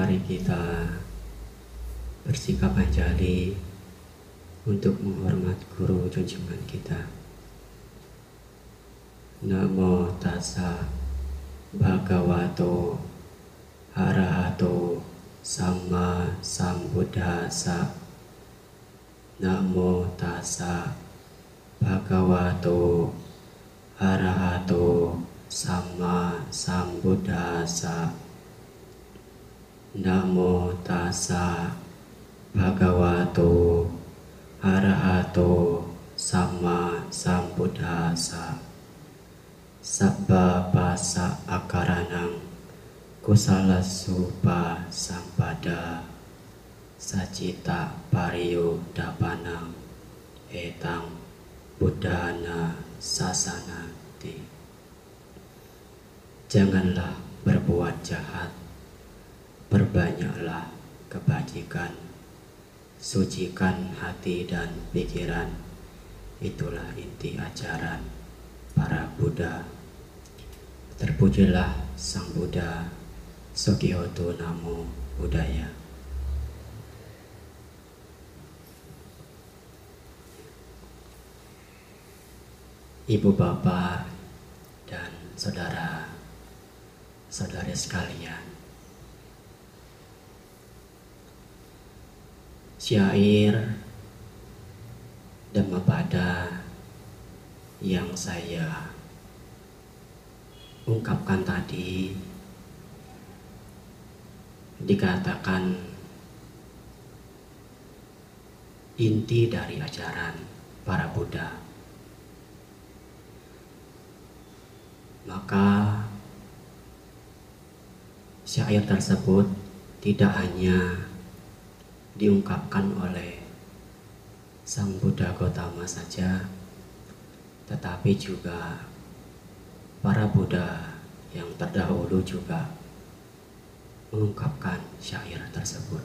Mari kita bersikap anjali untuk menghormat guru junjungan kita. Namo tassa bhagavato arahato sama sambuddhasa. Namo tassa bhagavato arahato sama sambuddhasa. Namo tassa bhagavato arahato sama sambuddhasa. Sabba basa akaranang kusala supa sampada sacita pariyo dapanang etang buddhana sasanati. Janganlah berbuat jahat Perbanyaklah kebajikan, sucikan hati dan pikiran. Itulah inti ajaran para Buddha. Terpujilah Sang Buddha, Sogihoto Namo Buddhaya. Ibu bapak dan saudara saudari sekalian syair Dhammapada yang saya ungkapkan tadi dikatakan inti dari ajaran para Buddha. Maka syair tersebut tidak hanya diungkapkan oleh Sang Buddha Gautama saja, tetapi juga para Buddha yang terdahulu juga mengungkapkan syair tersebut.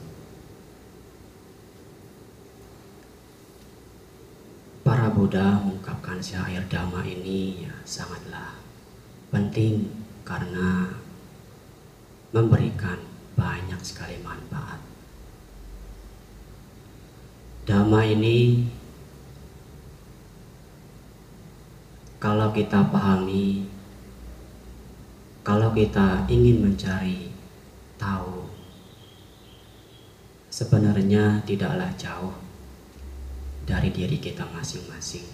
Para Buddha mengungkapkan syair Dhamma ini ya sangatlah penting karena memberikan banyak sekali manfaat Dhamma ini kalau kita pahami, kalau kita ingin mencari tahu, sebenarnya tidaklah jauh dari diri kita masing-masing.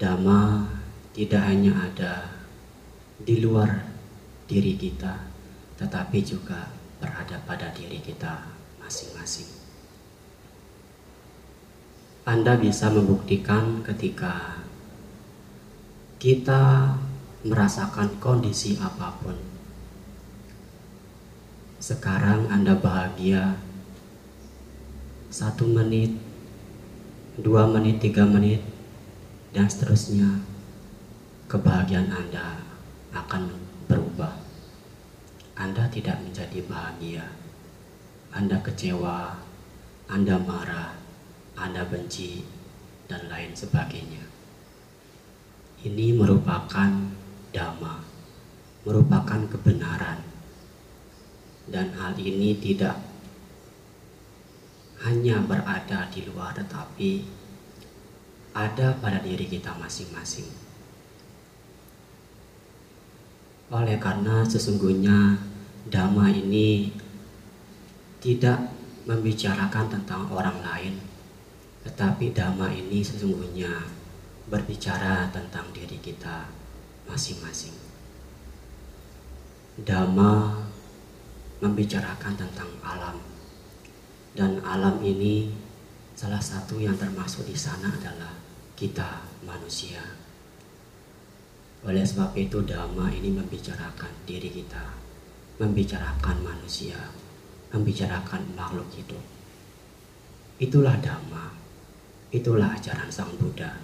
Dhamma tidak hanya ada di luar diri kita, tetapi juga berada pada diri kita masing-masing. Anda bisa membuktikan ketika kita merasakan kondisi apa pun. Sekarang Anda bahagia satu menit, dua menit, tiga menit, dan seterusnya. Kebahagiaan Anda akan berubah. Anda tidak menjadi bahagia anda kecewa, Anda marah, Anda benci, dan lain sebagainya. Ini merupakan dhamma, merupakan kebenaran. Dan hal ini tidak hanya berada di luar tetapi ada pada diri kita masing-masing. Oleh karena sesungguhnya dhamma ini tidak membicarakan tentang orang lain, tetapi dhamma ini sesungguhnya berbicara tentang diri kita masing-masing. Dhamma membicarakan tentang alam, dan alam ini salah satu yang termasuk di sana adalah kita manusia. Oleh sebab itu, dhamma ini membicarakan diri kita, membicarakan manusia, membicarakan makhluk hidup. Itulah Dhamma, itulah ajaran Sang Buddha.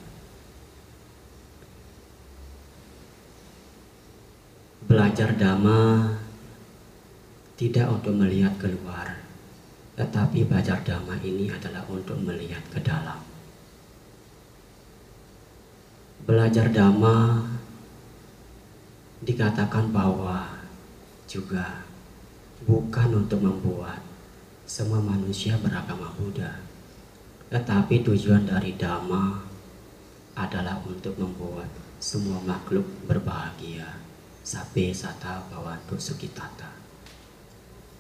Belajar Dhamma tidak untuk melihat keluar, tetapi belajar Dhamma ini adalah untuk melihat ke dalam. Belajar Dhamma dikatakan bahwa juga bukan untuk membuat semua manusia beragama Buddha, tetapi tujuan dari Dhamma adalah untuk membuat semua makhluk berbahagia. Sabe sata bawantu sukitata.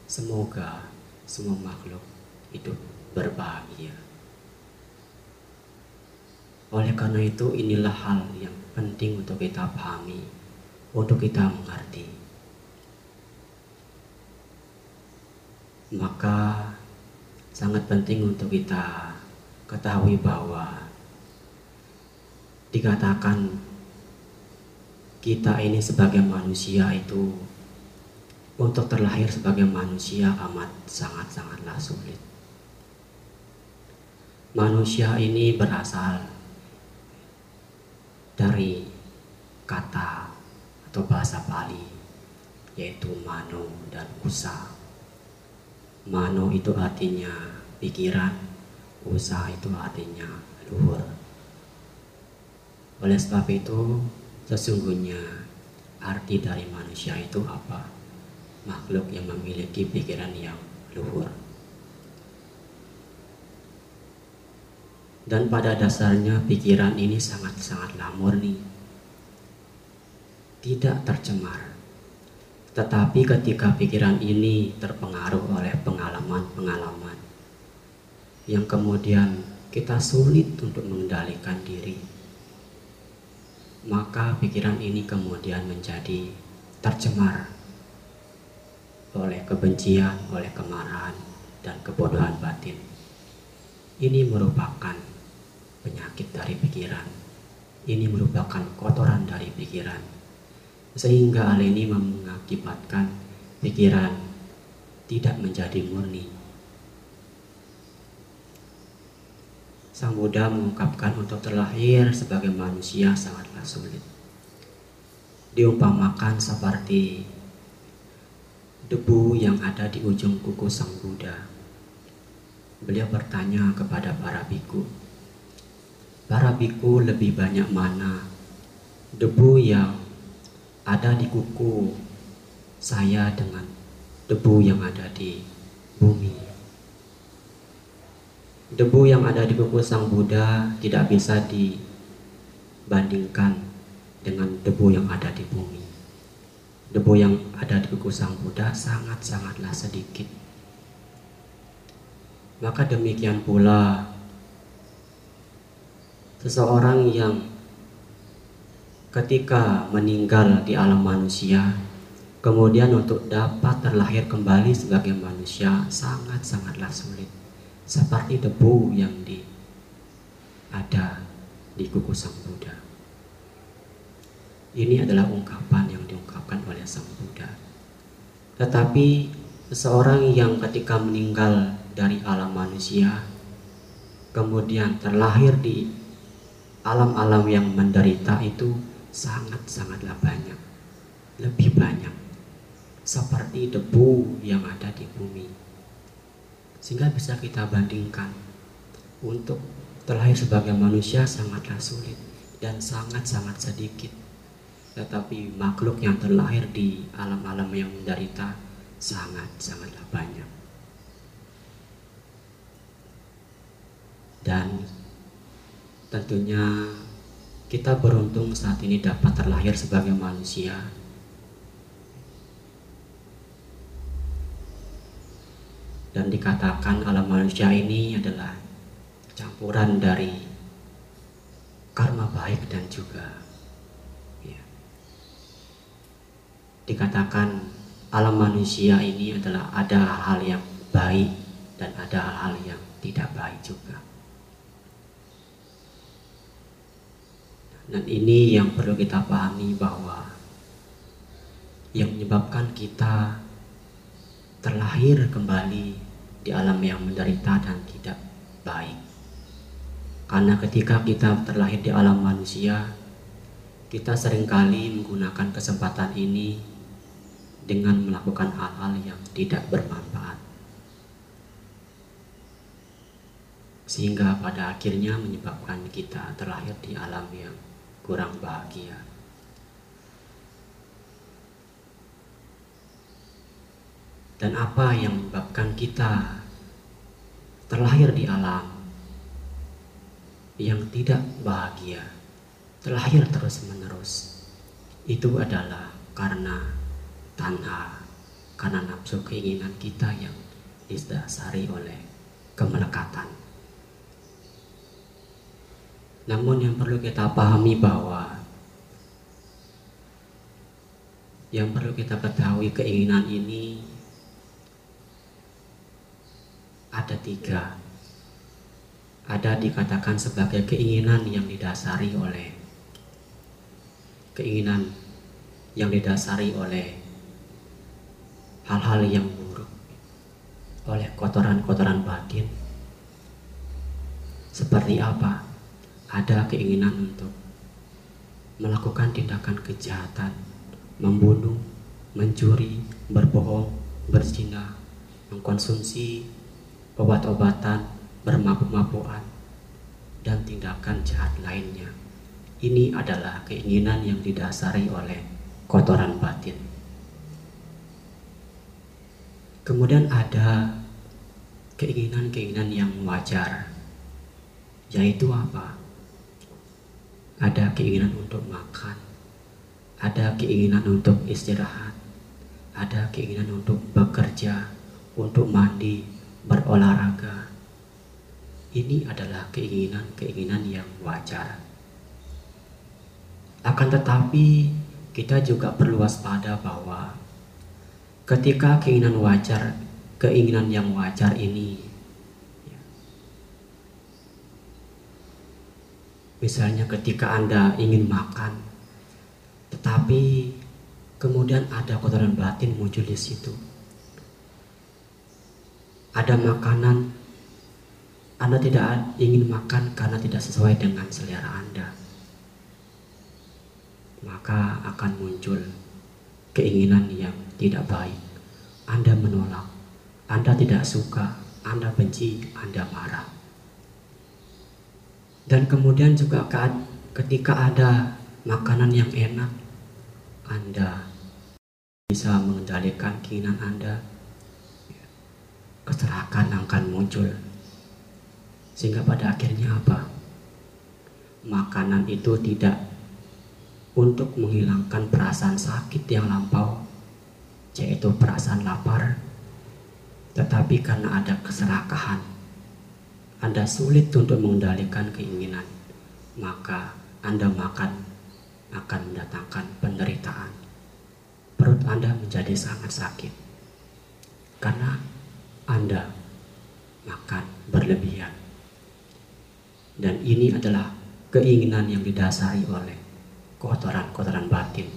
Semoga semua makhluk hidup berbahagia. Oleh karena itu inilah hal yang penting untuk kita pahami, untuk kita mengerti. Maka sangat penting untuk kita ketahui bahwa dikatakan kita ini sebagai manusia itu untuk terlahir sebagai manusia amat sangat-sangatlah sulit. Manusia ini berasal dari kata atau bahasa Bali yaitu mano dan usa. Mano itu artinya pikiran, usaha itu artinya luhur. Oleh sebab itu, sesungguhnya arti dari manusia itu apa? Makhluk yang memiliki pikiran yang luhur. Dan pada dasarnya pikiran ini sangat-sangatlah murni. Tidak tercemar. Tetapi ketika pikiran ini terpengaruh oleh pengalaman-pengalaman yang kemudian kita sulit untuk mengendalikan diri, maka pikiran ini kemudian menjadi tercemar oleh kebencian, oleh kemarahan, dan kebodohan batin. Ini merupakan penyakit dari pikiran. Ini merupakan kotoran dari pikiran. Sehingga hal ini mengakibatkan pikiran tidak menjadi murni. Sang Buddha mengungkapkan untuk terlahir sebagai manusia sangatlah sulit. Diumpamakan seperti debu yang ada di ujung kuku Sang Buddha. Beliau bertanya kepada para biku, para biku lebih banyak mana debu yang ada di kuku saya dengan debu yang ada di bumi. Debu yang ada di kuku Sang Buddha tidak bisa dibandingkan dengan debu yang ada di bumi. Debu yang ada di kuku Sang Buddha sangat-sangatlah sedikit. Maka demikian pula seseorang yang ketika meninggal di alam manusia kemudian untuk dapat terlahir kembali sebagai manusia sangat-sangatlah sulit. Seperti debu yang di ada di kuku sang Buddha. Ini adalah ungkapan yang diungkapkan oleh sang Buddha. Tetapi seseorang yang ketika meninggal dari alam manusia kemudian terlahir di alam-alam yang menderita itu sangat-sangatlah banyak. Lebih banyak. Seperti debu yang ada di bumi. Sehingga bisa kita bandingkan. Untuk terlahir sebagai manusia sangatlah sulit dan sangat-sangat sedikit. Tetapi makhluk yang terlahir di alam-alam yang menderita sangat-sangatlah banyak. Dan Tentunya kita beruntung saat ini dapat terlahir sebagai manusia. Dan dikatakan alam manusia ini adalah campuran dari karma baik dan juga ya, dikatakan alam manusia ini adalah ada hal yang baik dan ada hal yang tidak baik juga. Dan ini yang perlu kita pahami bahwa yang menyebabkan kita terlahir kembali di alam yang menderita dan tidak baik. Karena ketika kita terlahir di alam manusia, kita sering kali menggunakan kesempatan ini dengan melakukan hal-hal yang tidak bermanfaat. Sehingga pada akhirnya menyebabkan kita terlahir di alam yang kurang bahagia. dan apa yang menyebabkan kita terlahir di alam yang tidak bahagia, terlahir terus-menerus. Itu adalah karena tanha, karena nafsu keinginan kita yang didasari oleh kemelekatan. Namun yang perlu kita pahami bahwa yang perlu kita ketahui keinginan ini ada tiga. Ada dikatakan sebagai keinginan yang didasari oleh keinginan yang didasari oleh hal-hal yang buruk oleh kotoran-kotoran batin. Seperti apa ada keinginan untuk melakukan tindakan kejahatan membunuh, mencuri, berbohong, berzina, mengkonsumsi obat-obatan, bermabuk-mabukan, dan tindakan jahat lainnya. Ini adalah keinginan yang didasari oleh kotoran batin. Kemudian ada keinginan-keinginan yang wajar, yaitu apa? Ada keinginan untuk makan, ada keinginan untuk istirahat, ada keinginan untuk bekerja, untuk mandi, berolahraga. Ini adalah keinginan-keinginan yang wajar. Akan tetapi, kita juga perlu waspada bahwa ketika keinginan wajar, keinginan yang wajar ini Misalnya ketika Anda ingin makan, tetapi kemudian ada kotoran batin muncul di situ. Ada makanan Anda tidak ingin makan karena tidak sesuai dengan selera Anda. Maka akan muncul keinginan yang tidak baik. Anda menolak, Anda tidak suka, Anda benci, Anda marah. Dan kemudian juga ketika ada makanan yang enak, anda bisa mengendalikan keinginan Anda, keserakan akan muncul. Sehingga pada akhirnya apa? Makanan itu tidak untuk menghilangkan perasaan sakit yang lampau, yaitu perasaan lapar, tetapi karena ada keserakahan, Anda sulit untuk mengendalikan keinginan, maka Anda makan akan mendatangkan penderitaan. Perut Anda menjadi sangat sakit karena Anda makan berlebihan. Dan ini adalah keinginan yang didasari oleh kotoran-kotoran batin.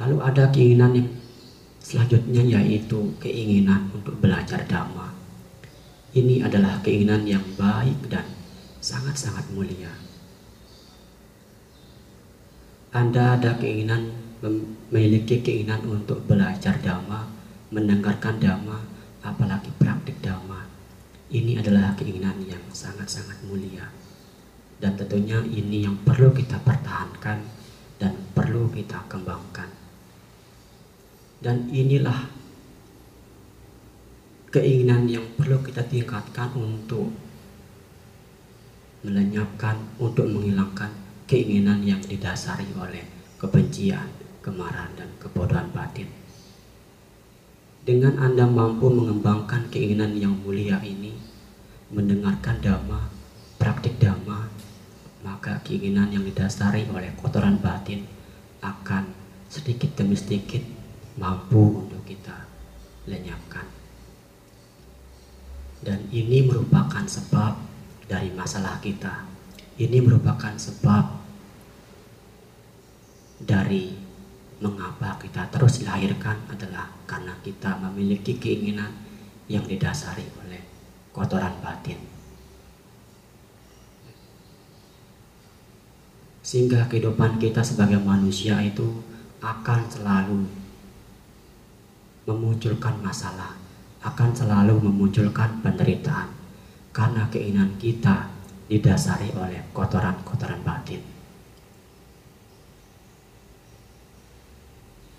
Lalu ada keinginan yang selanjutnya yaitu keinginan untuk belajar dhamma. Ini adalah keinginan yang baik dan sangat-sangat mulia anda ada keinginan memiliki keinginan untuk belajar dhamma, mendengarkan dhamma, apalagi praktik dhamma. Ini adalah keinginan yang sangat-sangat mulia. Dan tentunya ini yang perlu kita pertahankan dan perlu kita kembangkan. Dan inilah keinginan yang perlu kita tingkatkan untuk melenyapkan, untuk menghilangkan keinginan yang didasari oleh kebencian, kemarahan, dan kebodohan batin. Dengan Anda mampu mengembangkan keinginan yang mulia ini, mendengarkan dhamma, praktik dhamma, maka keinginan yang didasari oleh kotoran batin akan sedikit demi sedikit mampu untuk kita lenyapkan. Dan ini merupakan sebab dari masalah kita. Ini merupakan sebab dari mengapa kita terus dilahirkan adalah karena kita memiliki keinginan yang didasari oleh kotoran batin. Sehingga kehidupan kita sebagai manusia itu akan selalu memunculkan masalah, akan selalu memunculkan penderitaan karena keinginan kita didasari oleh kotoran-kotoran batin.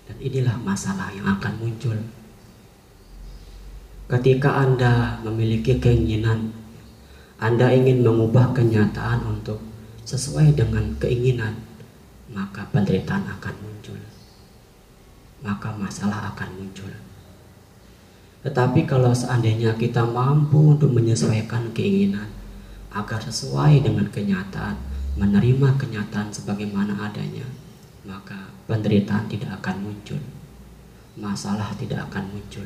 Dan inilah masalah yang akan muncul ketika Anda memiliki keinginan, Anda ingin mengubah kenyataan untuk sesuai dengan keinginan, maka penderitaan akan muncul. Maka masalah akan muncul. Tetapi kalau seandainya kita mampu untuk menyesuaikan keinginan agar sesuai dengan kenyataan, menerima kenyataan sebagaimana adanya, maka penderitaan tidak akan muncul. Masalah tidak akan muncul.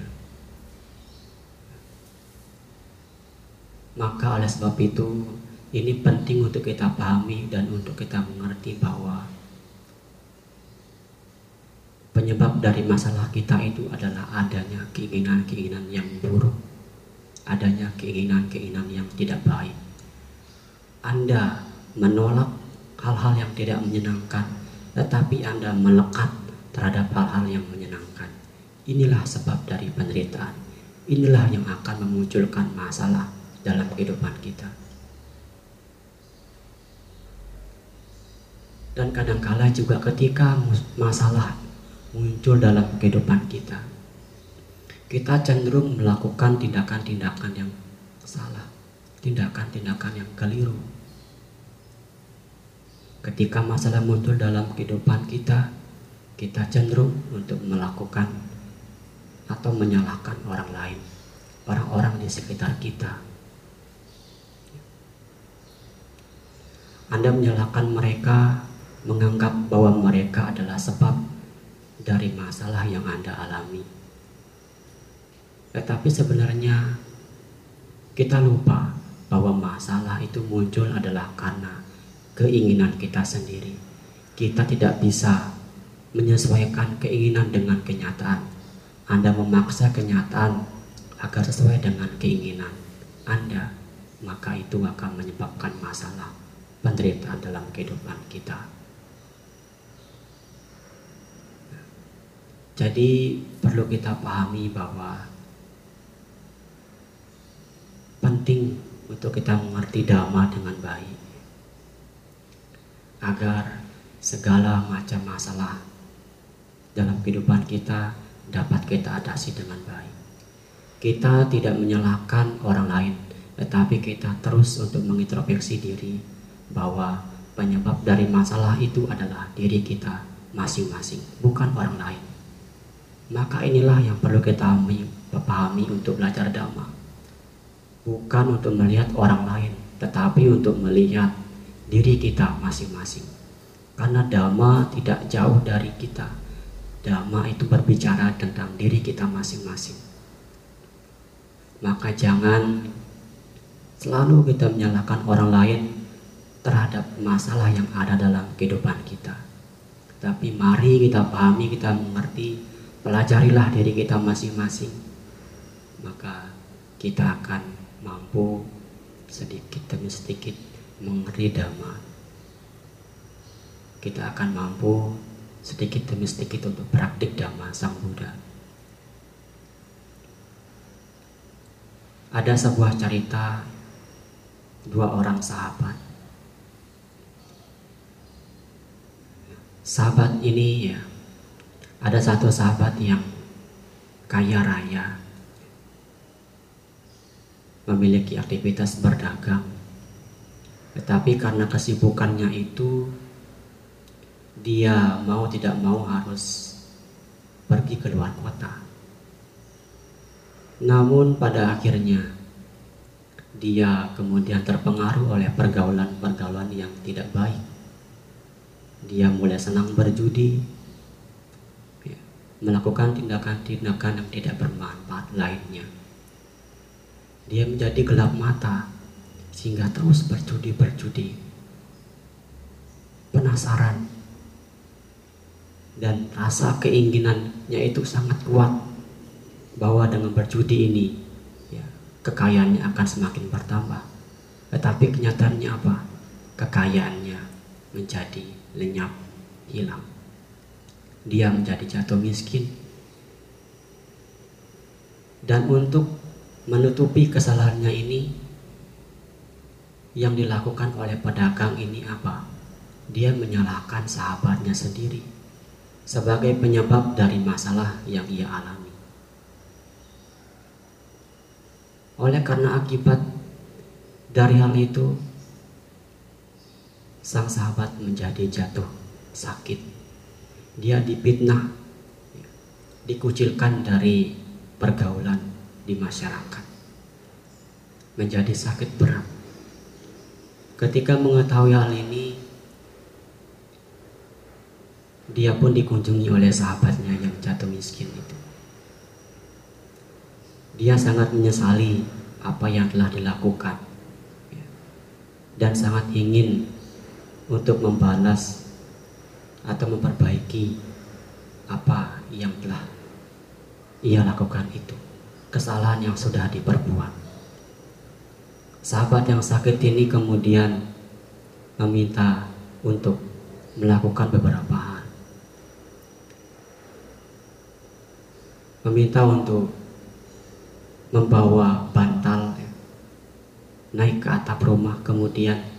Maka oleh sebab itu ini penting untuk kita pahami dan untuk kita mengerti bahwa penyebab dari masalah kita itu adalah adanya keinginan-keinginan yang buruk, adanya keinginan-keinginan yang tidak baik. Anda menolak hal-hal yang tidak menyenangkan, tetapi Anda melekat terhadap hal-hal yang menyenangkan. Inilah sebab dari penderitaan. Inilah yang akan memunculkan masalah dalam kehidupan kita. Dan kadangkala juga ketika masalah muncul dalam kehidupan kita, kita cenderung melakukan tindakan-tindakan yang salah, tindakan-tindakan yang keliru. Ketika masalah muncul dalam kehidupan kita, kita cenderung untuk melakukan atau menyalahkan orang lain, orang-orang di sekitar kita, Anda menyalahkan mereka, menganggap bahwa mereka adalah sebab dari masalah yang Anda alami. Tetapi sebenarnya kita lupa bahwa masalah itu muncul adalah karena keinginan kita sendiri. Kita tidak bisa menyesuaikan keinginan dengan kenyataan. Anda memaksa kenyataan agar sesuai dengan keinginan Anda, maka itu akan menyebabkan masalah penderitaan dalam kehidupan kita. Jadi perlu kita pahami bahwa penting untuk kita mengerti dhamma dengan baik agar segala macam masalah dalam kehidupan kita dapat kita atasi dengan baik. Kita tidak menyalahkan orang lain, tetapi kita terus untuk mengintrospeksi diri bahwa penyebab dari masalah itu adalah diri kita masing-masing, bukan orang lain. Maka inilah yang perlu kita pahami untuk belajar dhamma. Bukan untuk melihat orang lain, tetapi untuk melihat diri kita masing-masing. Karena dhamma tidak jauh dari kita. Dhamma itu berbicara tentang diri kita masing-masing. Maka jangan selalu kita menyalahkan orang lain terhadap masalah yang ada dalam kehidupan kita. Tapi mari kita pahami, kita mengerti, pelajarilah diri kita masing-masing. Maka kita akan mampu sedikit demi sedikit mengerti dhamma. Kita akan mampu sedikit demi sedikit untuk praktik dhamma Sang Buddha. Ada sebuah cerita dua orang sahabat sahabat ini ya ada satu sahabat yang kaya raya memiliki aktivitas berdagang. Tetapi karena kesibukannya itu dia mau tidak mau harus pergi ke luar kota. Namun pada akhirnya dia kemudian terpengaruh oleh pergaulan-pergaulan yang tidak baik. Dia mulai senang berjudi, melakukan tindakan-tindakan yang tidak bermanfaat lainnya. Dia menjadi gelap mata sehingga terus berjudi-berjudi. Penasaran dan rasa keinginannya itu sangat kuat bahwa dengan berjudi ini ya, kekayaannya akan semakin bertambah. Tetapi kenyataannya apa? Kekayaannya menjadi lenyap, hilang. Dia menjadi jatuh miskin. Dan untuk menutupi kesalahannya ini, yang dilakukan oleh pedagang ini apa? Dia menyalahkan sahabatnya sendiri sebagai penyebab dari masalah yang ia alami. Oleh karena akibat dari hal itu, sang sahabat menjadi jatuh sakit. Dia dipitnah, dikucilkan dari pergaulan di masyarakat. Menjadi sakit berat. Ketika mengetahui hal ini, dia pun dikunjungi oleh sahabatnya yang jatuh miskin itu. Dia sangat menyesali apa yang telah dilakukan dan sangat ingin untuk membalas atau memperbaiki apa yang telah ia lakukan itu. Kesalahan yang sudah diperbuat. Sahabat yang sakit ini kemudian meminta untuk melakukan beberapa hal. Meminta untuk membawa bantal naik ke atap rumah kemudian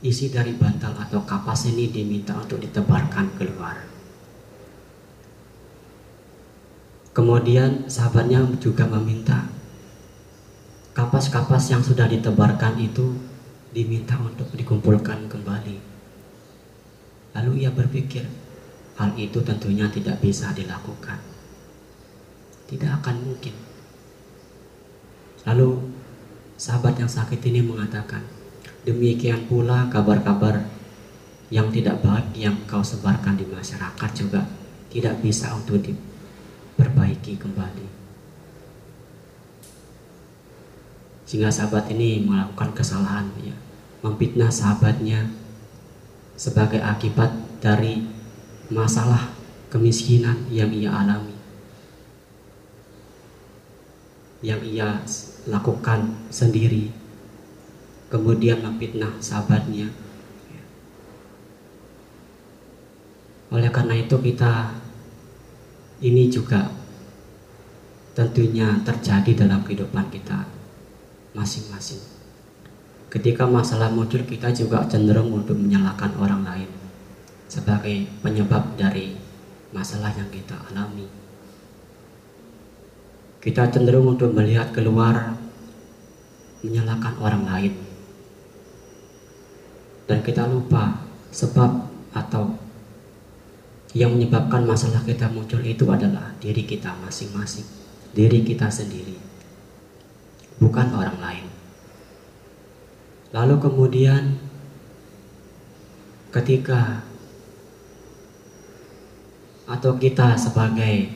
isi dari bantal atau kapas ini diminta untuk ditebarkan keluar. Kemudian sahabatnya juga meminta kapas-kapas yang sudah ditebarkan itu diminta untuk dikumpulkan kembali. Lalu ia berpikir hal itu tentunya tidak bisa dilakukan. Tidak akan mungkin. Lalu Sahabat yang sakit ini mengatakan, demikian pula kabar-kabar yang tidak baik yang kau sebarkan di masyarakat juga tidak bisa untuk diperbaiki kembali. Sehingga sahabat ini melakukan kesalahan, ya, memfitnah sahabatnya sebagai akibat dari masalah kemiskinan yang ia alami. Yang ia lakukan sendiri kemudian memfitnah sahabatnya. Oleh karena itu kita ini juga tentunya terjadi dalam kehidupan kita masing-masing. Ketika masalah muncul kita juga cenderung untuk menyalahkan orang lain sebagai penyebab dari masalah yang kita alami. Kita cenderung untuk melihat keluar menyalahkan orang lain dan kita lupa sebab atau yang menyebabkan masalah kita muncul itu adalah diri kita masing-masing diri kita sendiri bukan orang lain. Lalu kemudian ketika atau kita sebagai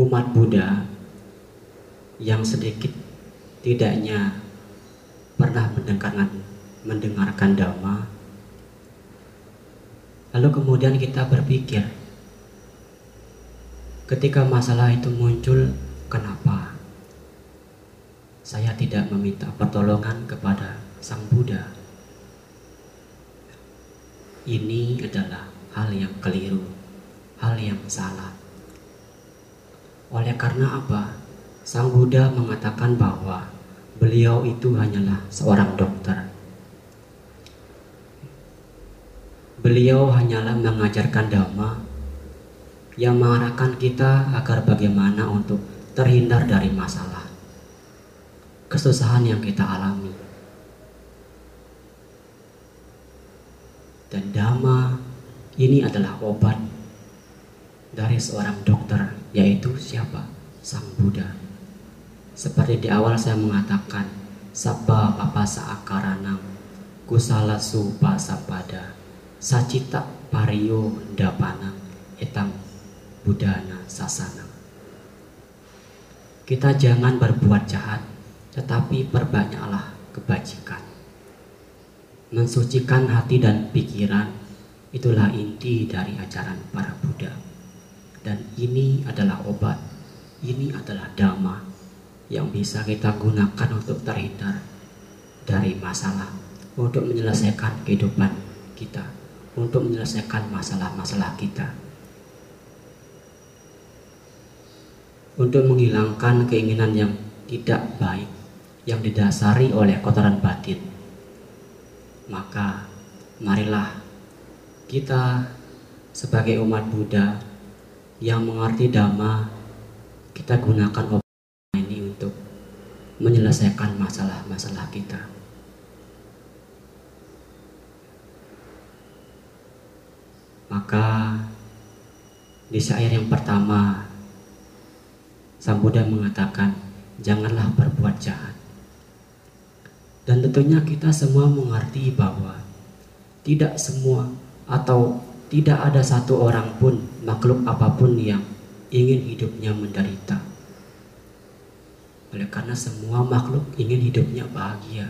umat Buddha yang sedikit tidaknya pernah mendengarkan mendengarkan dhamma? Lalu kemudian kita berpikir ketika masalah itu muncul kenapa? Saya tidak meminta pertolongan kepada sang Buddha. Ini adalah hal yang keliru hal yang salah. Oleh karena apa? Sang Buddha mengatakan bahwa beliau itu hanyalah seorang dokter. Beliau hanyalah mengajarkan dhamma yang mengarahkan kita agar bagaimana untuk terhindar dari masalah, kesusahan yang kita alami. Dan dhamma ini adalah obat dari seorang dokter yaitu siapa? Sang Buddha. Seperti di awal saya mengatakan, Sabba papasa akaranam, kusala supa sapada, sacita pario dapana, etam budana sasana. Kita jangan berbuat jahat, tetapi perbanyaklah kebajikan. Mensucikan hati dan pikiran, itulah inti dari ajaran para Buddha. Dan ini adalah obat, ini adalah dhamma yang bisa kita gunakan untuk terhindar dari masalah, untuk menyelesaikan kehidupan kita, untuk menyelesaikan masalah-masalah kita. Untuk menghilangkan keinginan yang tidak baik yang didasari oleh kotoran batin. Maka marilah kita sebagai umat Buddha yang mengerti dhamma kita gunakan obat menyelesaikan masalah-masalah kita. Maka di syair yang pertama Sang Buddha mengatakan janganlah berbuat jahat. Dan tentunya kita semua mengerti bahwa tidak semua atau tidak ada satu orang pun makhluk apa pun yang ingin hidupnya menderita. Oleh karena semua makhluk ingin hidupnya bahagia.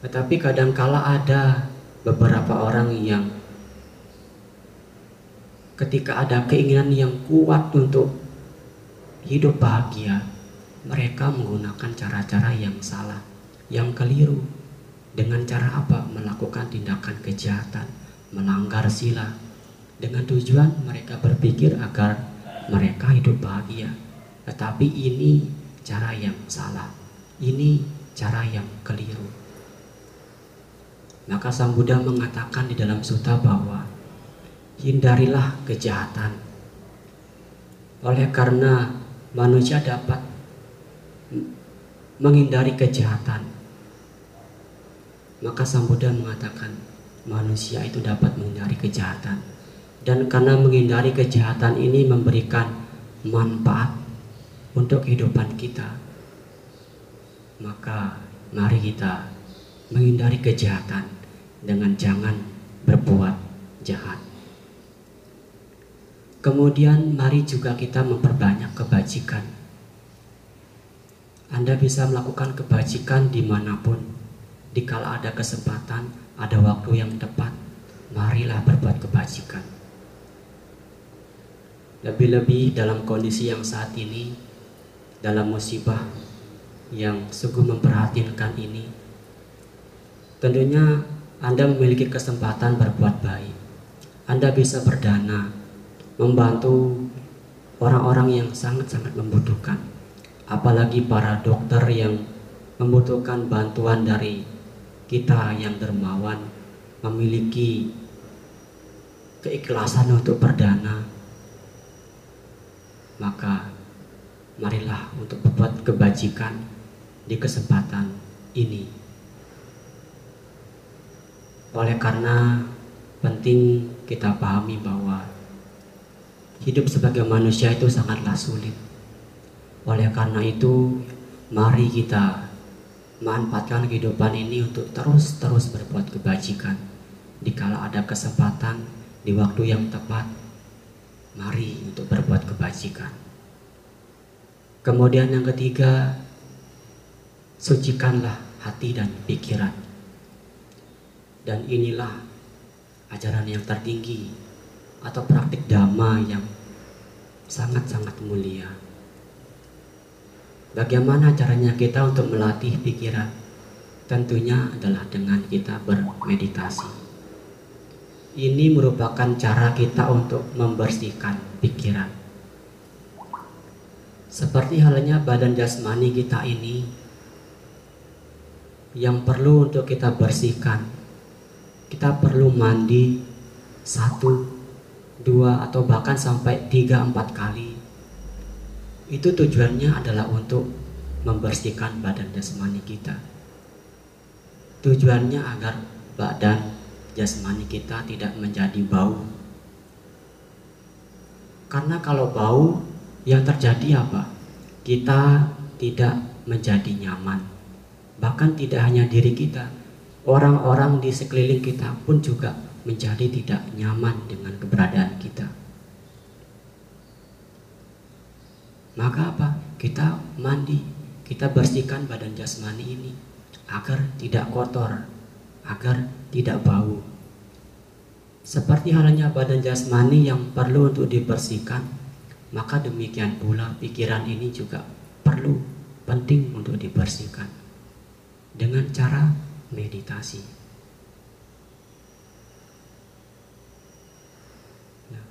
Tetapi kadangkala ada beberapa orang yang ketika ada keinginan yang kuat untuk hidup bahagia, mereka menggunakan cara-cara yang salah, yang keliru. Dengan cara apa? Melakukan tindakan kejahatan, melanggar sila. Dengan tujuan mereka berpikir agar mereka hidup bahagia. Tetapi ini cara yang salah. Ini cara yang keliru. Maka Sang Buddha mengatakan di dalam sutta bahwa hindarilah kejahatan. Oleh karena manusia dapat menghindari kejahatan. Maka Sang Buddha mengatakan manusia itu dapat menghindari kejahatan. Dan karena menghindari kejahatan ini memberikan manfaat untuk kehidupan kita. Maka mari kita menghindari kejahatan dengan jangan berbuat jahat. Kemudian mari juga kita memperbanyak kebajikan. Anda bisa melakukan kebajikan di mana pun. Dikala ada kesempatan, ada waktu yang tepat, marilah berbuat kebajikan. Lebih-lebih dalam kondisi yang saat ini, dalam musibah yang sungguh memperhatikan ini, tentunya Anda memiliki kesempatan berbuat baik. Anda bisa berdana, membantu orang-orang yang sangat-sangat membutuhkan. Apalagi para dokter yang membutuhkan bantuan dari kita yang dermawan, memiliki keikhlasan untuk berdana, maka marilah untuk berbuat kebajikan di kesempatan ini. Oleh karena penting kita pahami bahwa hidup sebagai manusia itu sangatlah sulit. Oleh karena itu, mari kita manfaatkan kehidupan ini untuk terus-terus berbuat kebajikan. Dikala ada kesempatan di waktu yang tepat, mari untuk berbuat kebajikan. Kemudian yang ketiga, sucikanlah hati dan pikiran. Dan inilah ajaran yang tertinggi atau praktik dhamma yang sangat-sangat mulia. Bagaimana caranya kita untuk melatih pikiran? Tentunya adalah dengan kita bermeditasi. Ini merupakan cara kita untuk membersihkan pikiran. Seperti halnya badan jasmani kita ini yang perlu untuk kita bersihkan. Kita perlu mandi satu dua atau bahkan sampai tiga empat kali. Itu tujuannya adalah untuk membersihkan badan jasmani kita. Tujuannya agar badan jasmani kita tidak menjadi bau. Karena kalau bau yang terjadi apa kita tidak menjadi nyaman bahkan tidak hanya diri kita orang-orang di sekeliling kita pun juga menjadi tidak nyaman dengan keberadaan kita. Maka apa? Kita mandi, kita bersihkan badan jasmani ini agar tidak kotor, agar tidak bau. Seperti halnya badan jasmani yang perlu untuk dibersihkan, maka demikian pula pikiran ini juga perlu penting untuk dibersihkan dengan cara meditasi.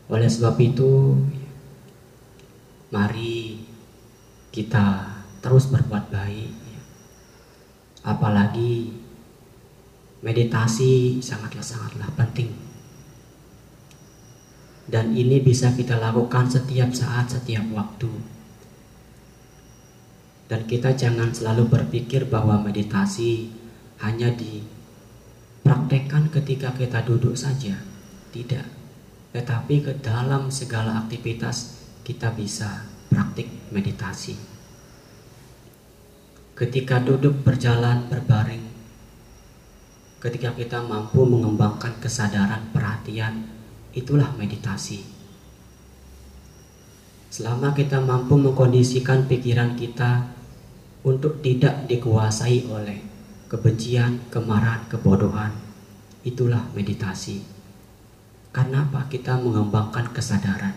Oleh sebab itu, mari kita terus berbuat baik. Apalagi meditasi sangatlah sangatlah penting. Dan ini bisa kita lakukan setiap saat, setiap waktu. Dan kita jangan selalu berpikir bahwa meditasi hanya dipraktekkan ketika kita duduk saja. Tidak. Tetapi ke dalam segala aktivitas kita bisa praktik meditasi. Ketika duduk berjalan berbaring, ketika kita mampu mengembangkan kesadaran perhatian itulah meditasi. Selama kita mampu mengkondisikan pikiran kita untuk tidak dikuasai oleh kebencian, kemarahan, kebodohan, itulah meditasi. Karena apa? Kita mengembangkan kesadaran.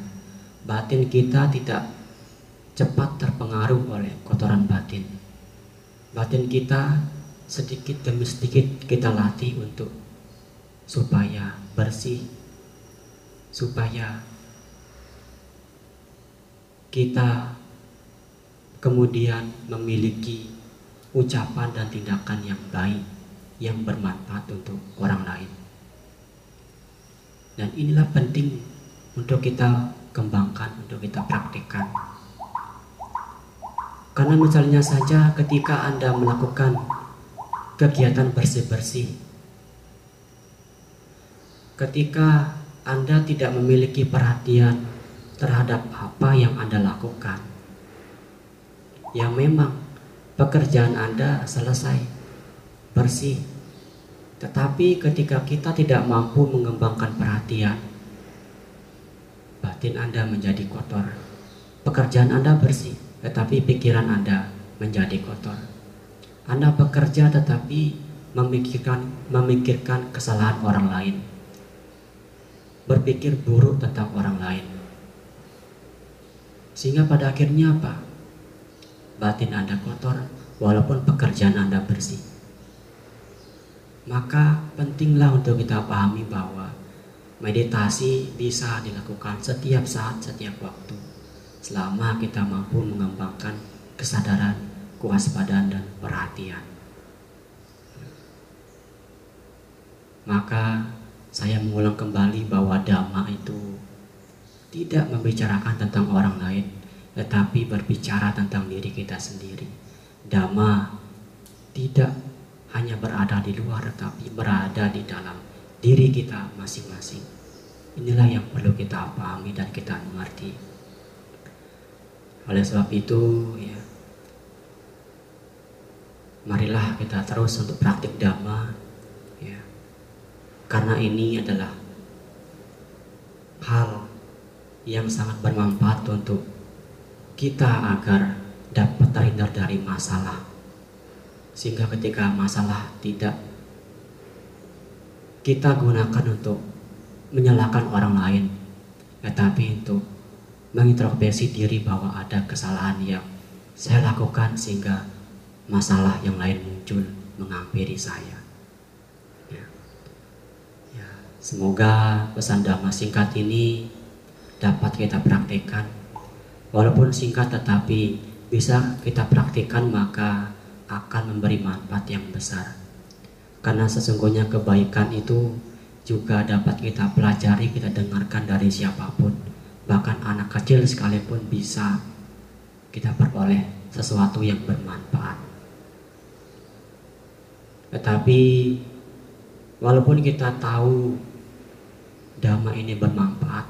Batin kita tidak cepat terpengaruh oleh kotoran batin. Batin kita sedikit demi sedikit kita latih untuk supaya bersih supaya kita kemudian memiliki ucapan dan tindakan yang baik yang bermanfaat untuk orang lain. Dan inilah penting untuk kita kembangkan, untuk kita praktikkan. Karena misalnya saja ketika Anda melakukan kegiatan bersih-bersih, ketika anda tidak memiliki perhatian terhadap apa yang Anda lakukan. Yang memang pekerjaan Anda selesai, bersih. Tetapi ketika kita tidak mampu mengembangkan perhatian, batin Anda menjadi kotor. Pekerjaan Anda bersih, tetapi pikiran Anda menjadi kotor. Anda bekerja tetapi memikirkan memikirkan kesalahan orang lain berpikir buruk tentang orang lain. Sehingga pada akhirnya apa? Batin Anda kotor walaupun pekerjaan Anda bersih. Maka pentinglah untuk kita pahami bahwa meditasi bisa dilakukan setiap saat, setiap waktu. Selama kita mampu mengembangkan kesadaran, kewaspadaan, dan perhatian. Maka saya mengulang kembali bahwa dhamma itu tidak membicarakan tentang orang lain, tetapi berbicara tentang diri kita sendiri. Dhamma tidak hanya berada di luar, tetapi berada di dalam diri kita masing-masing. Inilah yang perlu kita pahami dan kita mengerti. Oleh sebab itu, ya, marilah kita terus untuk praktik dhamma karena ini adalah hal yang sangat bermanfaat untuk kita agar dapat terhindar dari masalah. Sehingga ketika masalah tidak kita gunakan untuk menyalahkan orang lain tetapi untuk mengintrospeksi diri bahwa ada kesalahan yang saya lakukan sehingga masalah yang lain muncul menghampiri saya Semoga pesan dhamma singkat ini dapat kita praktekkan. Walaupun singkat tetapi bisa kita praktikkan maka akan memberi manfaat yang besar. Karena sesungguhnya kebaikan itu juga dapat kita pelajari, kita dengarkan dari siapa pun. Bahkan anak kecil sekalipun bisa kita peroleh sesuatu yang bermanfaat. Tetapi walaupun kita tahu dhamma ini bermanfaat.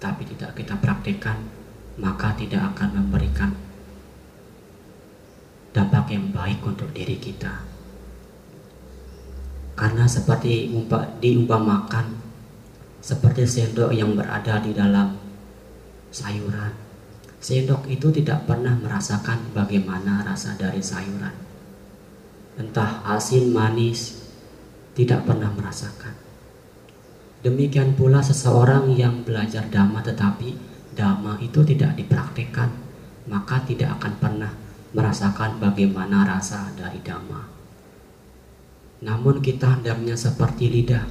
Tapi tidak kita praktekkan maka tidak akan memberikan dampak yang baik untuk diri kita. Karena seperti diumpamakan seperti sendok yang berada di dalam sayuran. Sendok itu tidak pernah merasakan bagaimana rasa dari sayuran. Entah asin manis tidak pernah merasakan. Demikian pula seseorang yang belajar dhamma tetapi dhamma itu tidak dipraktikkan, maka tidak akan pernah merasakan bagaimana rasa dari dhamma. Namun kita hendaknya seperti lidah.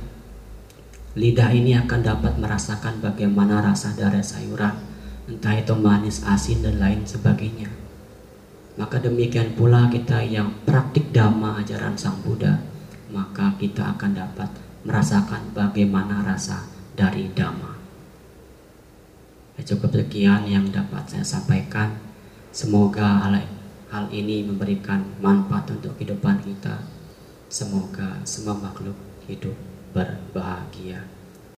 Lidah ini akan dapat merasakan bagaimana rasa dari sayuran, entah itu manis, asin, dan lain sebagainya. Maka demikian pula kita yang praktik dhamma ajaran Sang Buddha, maka kita akan dapat merasakan bagaimana rasa dari dhamma. Ya, cukup sekian yang dapat saya sampaikan. Semoga hal, hal ini memberikan manfaat untuk kehidupan kita. Semoga semua makhluk hidup berbahagia.